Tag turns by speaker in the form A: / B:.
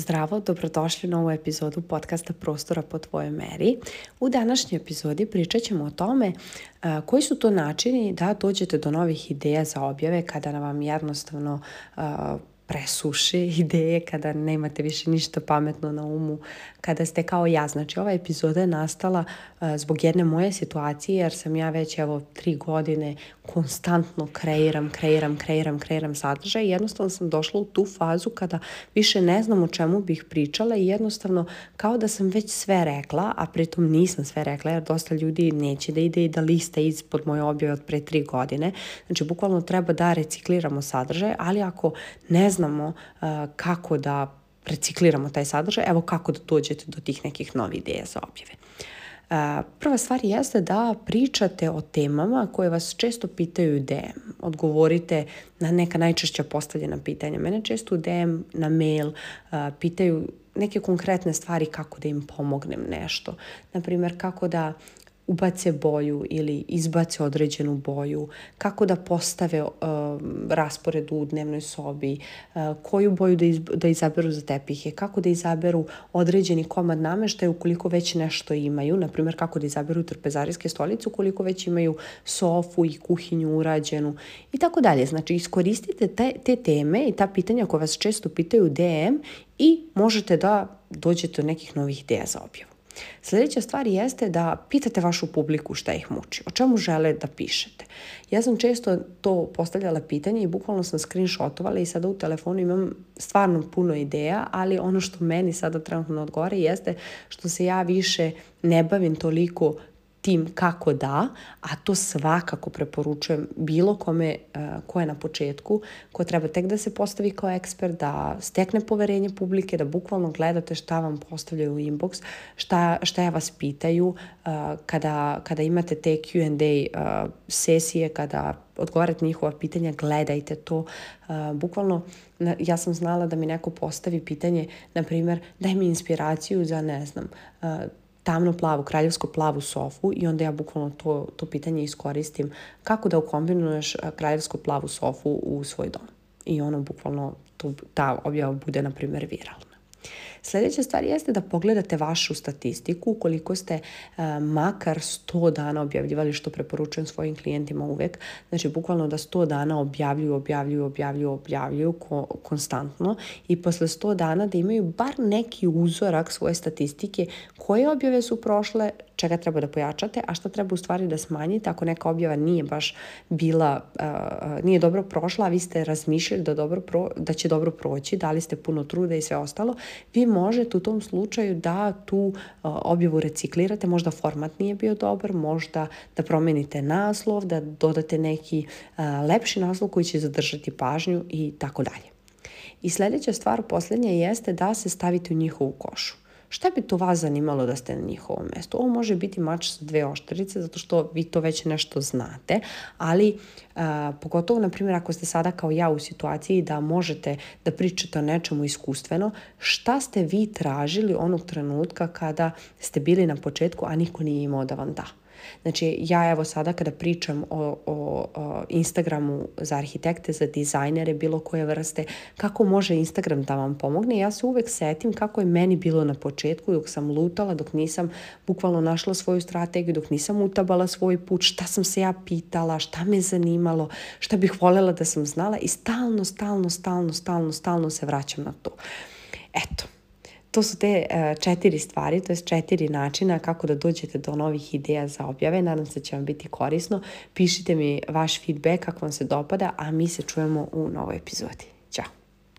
A: Zdravo, dobrodošli u novu epizodu podcasta Prostora po tvojoj meri. U današnjoj epizodi pričat ćemo o tome a, koji su to načini da dođete do novih ideja za objave kada vam jednostavno a, presuši ideje, kada nemate više ništa pametno na umu, kada ste kao ja. Znači, ova epizoda je nastala uh, zbog jedne moje situacije, jer sam ja već evo tri godine konstantno kreiram, kreiram, kreiram, kreiram sadržaj i jednostavno sam došla u tu fazu kada više ne znam o čemu bih pričala i jednostavno kao da sam već sve rekla, a pritom nisam sve rekla, jer dosta ljudi neće da ide i da lista ispod moje objave od pre tri godine. Znači, bukvalno treba da recikliramo sadržaj, ali ako ne znam znamo uh, kako da recikliramo taj sadržaj, evo kako da dođete do tih nekih novih ideja za objave. Uh, prva stvar jeste da pričate o temama koje vas često pitaju u DM. Odgovorite na neka najčešća postavljena pitanja. Mene često u DM na mail uh, pitaju neke konkretne stvari kako da im pomognem nešto. Naprimer, kako da ubace boju ili izbace određenu boju, kako da postave uh, raspored u dnevnoj sobi, uh, koju boju da, iz, da izaberu za tepihe, kako da izaberu određeni komad nameštaja ukoliko već nešto imaju, na primjer kako da izaberu trpezarijske stolice ukoliko već imaju sofu i kuhinju urađenu i tako dalje. Znači iskoristite te, te teme i ta pitanja koja vas često pitaju DM i možete da dođete do nekih novih ideja za objavu. Sljedeća stvar jeste da pitate vašu publiku šta ih muči, o čemu žele da pišete. Ja sam često to postavljala pitanje i bukvalno sam screenshotovala i sada u telefonu imam stvarno puno ideja, ali ono što meni sada trenutno odgovara jeste što se ja više ne bavim toliko tim kako da, a to svakako preporučujem bilo kome uh, ko je na početku, ko treba tek da se postavi kao ekspert, da stekne poverenje publike, da bukvalno gledate šta vam postavljaju u inbox, šta, šta ja vas pitaju, uh, kada, kada imate te Q&A uh, sesije, kada odgovarate njihova pitanja, gledajte to. Bukvalno, ja sam znala da mi neko postavi pitanje, na primer, daj mi inspiraciju za, ne znam, tamno plavu, kraljevsko plavu sofu i onda ja bukvalno to, to pitanje iskoristim kako da ukombinuješ kraljevsko plavu sofu u svoj dom. I ono bukvalno, to, ta objava bude, na primjer, viralna. Sledeća stvar jeste da pogledate vašu statistiku, koliko ste uh, makar 100 dana objavljivali, što preporučujem svojim klijentima uvek, znači bukvalno da 100 dana objavljuju, objavljuju, objavljuju, objavljuju ko, konstantno i posle 100 dana da imaju bar neki uzorak svoje statistike koje objave su prošle, čega treba da pojačate, a šta treba u stvari da smanjite ako neka objava nije baš bila, uh, nije dobro prošla, a vi ste razmišljali da, dobro pro, da će dobro proći, dali ste puno truda i sve ostalo, vi možete u tom slučaju da tu uh, objavu reciklirate, možda format nije bio dobar, možda da promenite naslov, da dodate neki uh, lepši naslov koji će zadržati pažnju i tako dalje. I sledeća stvar, poslednja, jeste da se stavite u njihovu košu. Šta bi to vas zanimalo da ste na njihovom mestu? Ovo može biti mač sa dve oštrice, zato što vi to već nešto znate, ali a, pogotovo, na primjer, ako ste sada kao ja u situaciji da možete da pričate o nečemu iskustveno, šta ste vi tražili onog trenutka kada ste bili na početku, a niko nije imao da vam da? Znači, ja evo sada kada pričam o, o, o Instagramu za arhitekte, za dizajnere, bilo koje vrste, kako može Instagram da vam pomogne, ja se uvek setim kako je meni bilo na početku dok sam lutala, dok nisam bukvalno našla svoju strategiju, dok nisam utabala svoj put, šta sam se ja pitala, šta me zanimalo, šta bih volela da sam znala i stalno, stalno, stalno, stalno, stalno se vraćam na to. Eto, To su te uh, četiri stvari, to je četiri načina kako da dođete do novih ideja za objave. Nadam se da će vam biti korisno. Pišite mi vaš feedback kako vam se dopada, a mi se čujemo u novoj epizodi.